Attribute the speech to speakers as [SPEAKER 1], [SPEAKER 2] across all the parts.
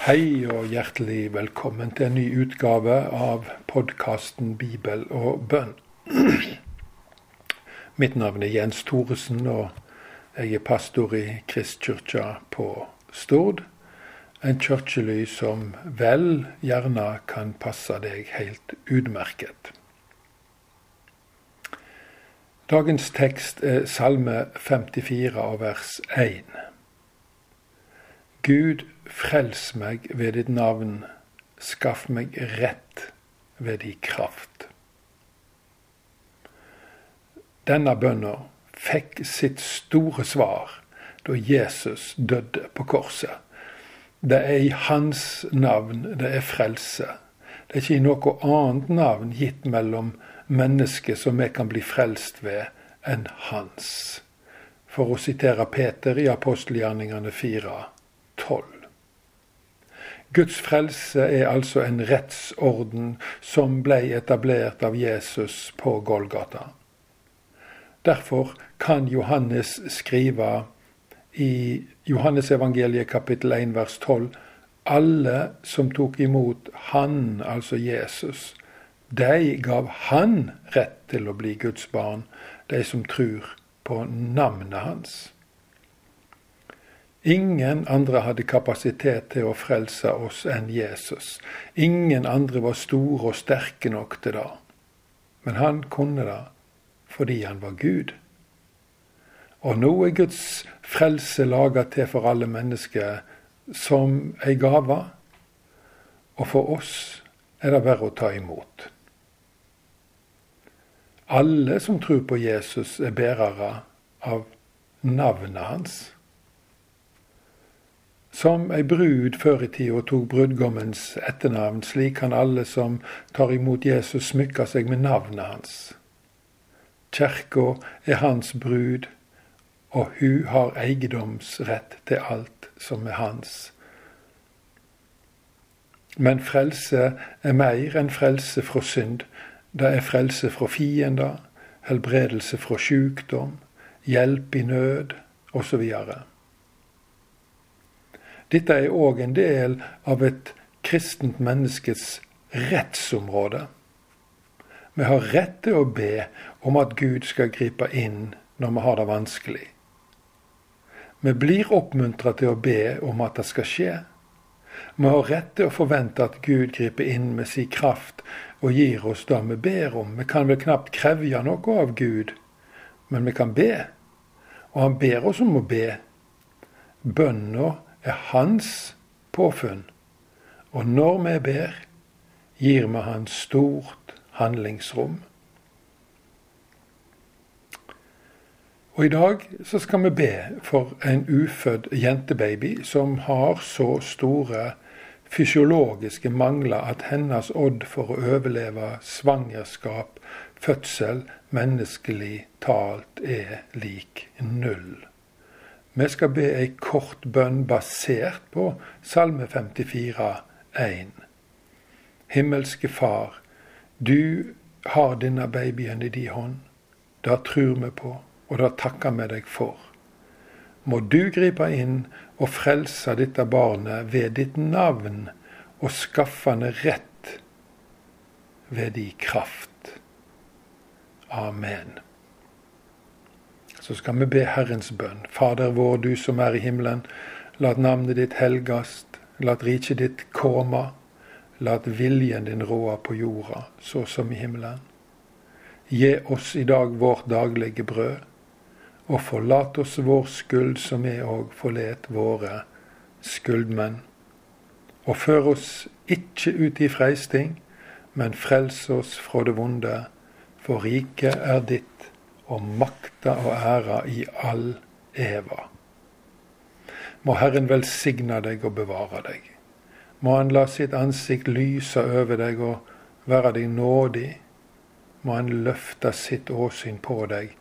[SPEAKER 1] Hei og hjertelig velkommen til en ny utgave av podkasten Bibel og bønn. Mitt navn er Jens Thoresen, og jeg er pastor i Kristkirka på Stord. En kirkely som vel gjerne kan passe deg helt utmerket. Dagens tekst er Salme 54 av vers 1. Gud Frels meg ved ditt navn, skaff meg rett ved di kraft. Denne bønna fikk sitt store svar da Jesus døde på korset. Det er i hans navn det er frelse. Det er ikke i noe annet navn gitt mellom mennesker som vi kan bli frelst ved, enn hans. For å sitere Peter i apostelgjerningene 4, 12. Guds frelse er altså en rettsorden som ble etablert av Jesus på Golgata. Derfor kan Johannes skrive i Johannesevangeliet kapittel 1 vers 12 alle som tok imot Han, altså Jesus, de gav Han rett til å bli Guds barn, de som tror på navnet hans. Ingen andre hadde kapasitet til å frelse oss enn Jesus. Ingen andre var store og sterke nok til det. Men han kunne det fordi han var Gud. Og nå er Guds frelse laga til for alle mennesker som ei gave. Og for oss er det bare å ta imot. Alle som tror på Jesus, er bærere av navnet hans. Som ei brud før i tida tok brudgommens etternavn, slik kan alle som tar imot Jesus, smykke seg med navnet hans. Kjerka er hans brud, og hun har eiendomsrett til alt som er hans. Men frelse er mer enn frelse fra synd. Det er frelse fra fiender, helbredelse fra sjukdom, hjelp i nød osv. Dette er òg en del av et kristent menneskets rettsområde. Vi har rett til å be om at Gud skal gripe inn når vi har det vanskelig. Vi blir oppmuntra til å be om at det skal skje. Vi har rett til å forvente at Gud griper inn med sin kraft og gir oss det vi ber om. Vi kan vel knapt krevje noe av Gud, men vi kan be. Og han ber oss om å be. Bønna er hans påfunn, og når vi ber, gir vi han stort handlingsrom. Og I dag så skal vi be for en ufødt jentebaby som har så store fysiologiske mangler at hennes odd for å overleve svangerskap, fødsel, menneskelig talt er lik null. Vi skal be ei kort bønn basert på Salme 54, 1. Himmelske Far, du har denne babyen i din hånd. Det tror vi på, og det takker vi deg for. Må du gripe inn og frelse dette barnet ved ditt navn, og skaffe han rett ved din kraft. Amen så skal vi be Herrens bønn. Fader vår, du som er i himmelen. La navnet ditt helgast. La riket ditt komme. La viljen din råde på jorda, så som i himmelen. Gi oss i dag vårt daglige brød, og forlat oss vår skyld, som vi òg forlet våre skyldmenn. Og før oss ikke ut i freisting, men frels oss fra det vonde, for riket er ditt og makta og æra i all eva. Må Herren velsigne deg og bevare deg. Må Han la sitt ansikt lyse over deg og være deg nådig. Må Han løfte sitt åsyn på deg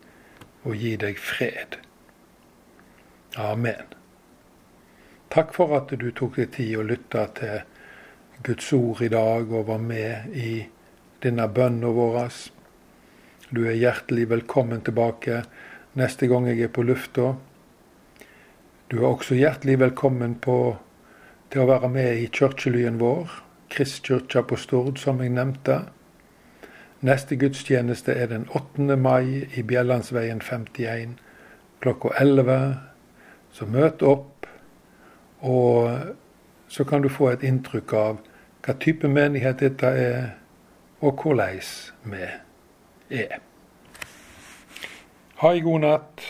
[SPEAKER 1] og gi deg fred. Amen. Takk for at du tok deg tid å lytte til Guds ord i dag og var med i denne bønnen vår. Du er hjertelig velkommen tilbake neste gang jeg er på lufta. Du er også hjertelig velkommen på til å være med i kirkelyen vår, Kristkirka på Stord, som jeg nevnte. Neste gudstjeneste er den 8. mai i Bjellandsveien 51 klokka 11. Så møt opp, og så kan du få et inntrykk av hva type menighet dette er, og hvordan vi er. Ha ei god natt.